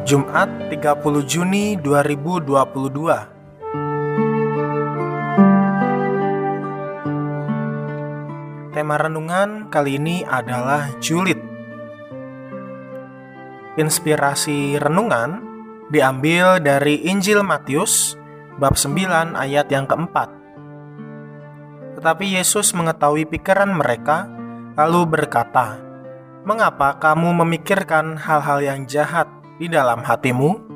Jumat 30 Juni 2022 Tema renungan kali ini adalah julid. Inspirasi renungan diambil dari Injil Matius bab 9 ayat yang keempat. Tetapi Yesus mengetahui pikiran mereka lalu berkata, "Mengapa kamu memikirkan hal-hal yang jahat di dalam hatimu?"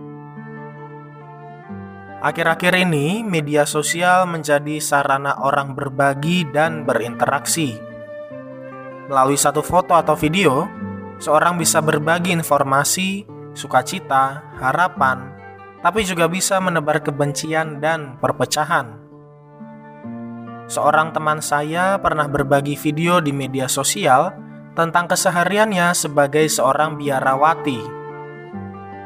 Akhir-akhir ini, media sosial menjadi sarana orang berbagi dan berinteraksi Melalui satu foto atau video, seorang bisa berbagi informasi, sukacita, harapan, tapi juga bisa menebar kebencian dan perpecahan. Seorang teman saya pernah berbagi video di media sosial tentang kesehariannya sebagai seorang biarawati.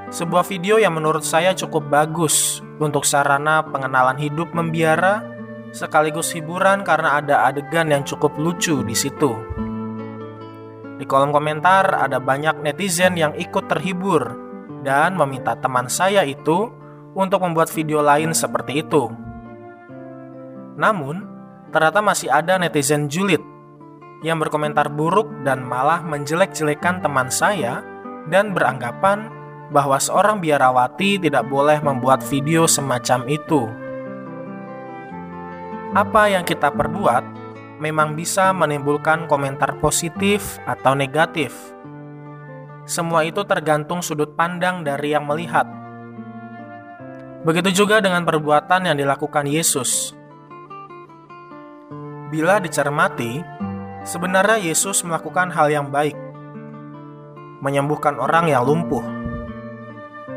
Sebuah video yang menurut saya cukup bagus untuk sarana pengenalan hidup membiara, sekaligus hiburan karena ada adegan yang cukup lucu di situ. Di kolom komentar ada banyak netizen yang ikut terhibur dan meminta teman saya itu untuk membuat video lain seperti itu. Namun, ternyata masih ada netizen julid yang berkomentar buruk dan malah menjelek-jelekan teman saya dan beranggapan bahwa seorang biarawati tidak boleh membuat video semacam itu. Apa yang kita perbuat memang bisa menimbulkan komentar positif atau negatif. Semua itu tergantung sudut pandang dari yang melihat. Begitu juga dengan perbuatan yang dilakukan Yesus. Bila dicermati, sebenarnya Yesus melakukan hal yang baik, menyembuhkan orang yang lumpuh.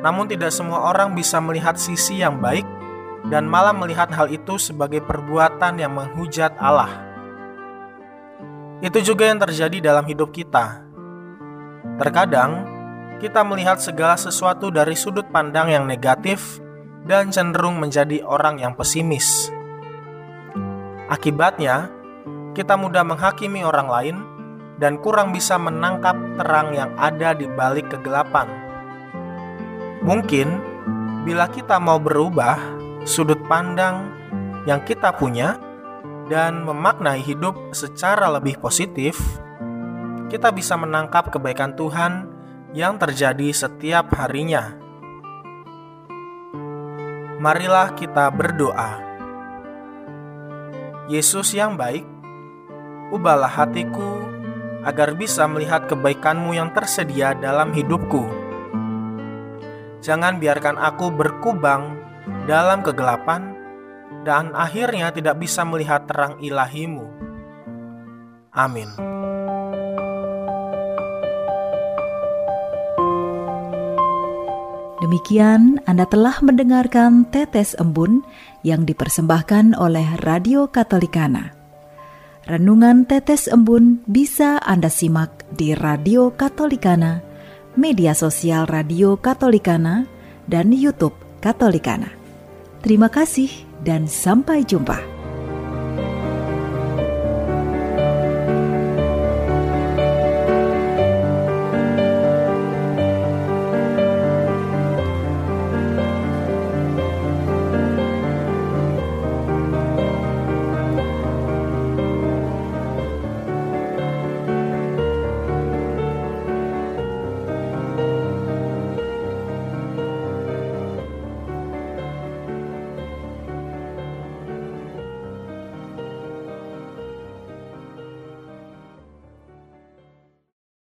Namun, tidak semua orang bisa melihat sisi yang baik dan malah melihat hal itu sebagai perbuatan yang menghujat Allah. Itu juga yang terjadi dalam hidup kita. Terkadang, kita melihat segala sesuatu dari sudut pandang yang negatif dan cenderung menjadi orang yang pesimis. Akibatnya, kita mudah menghakimi orang lain dan kurang bisa menangkap terang yang ada di balik kegelapan. Mungkin, bila kita mau berubah sudut pandang yang kita punya, dan memaknai hidup secara lebih positif, kita bisa menangkap kebaikan Tuhan yang terjadi setiap harinya. Marilah kita berdoa. Yesus yang baik, ubahlah hatiku agar bisa melihat kebaikanmu yang tersedia dalam hidupku. Jangan biarkan aku berkubang dalam kegelapan dan akhirnya tidak bisa melihat terang ilahimu. Amin. Demikian Anda telah mendengarkan Tetes Embun yang dipersembahkan oleh Radio Katolikana. Renungan Tetes Embun bisa Anda simak di Radio Katolikana, media sosial Radio Katolikana, dan YouTube Katolikana. Terima kasih dan sampai jumpa.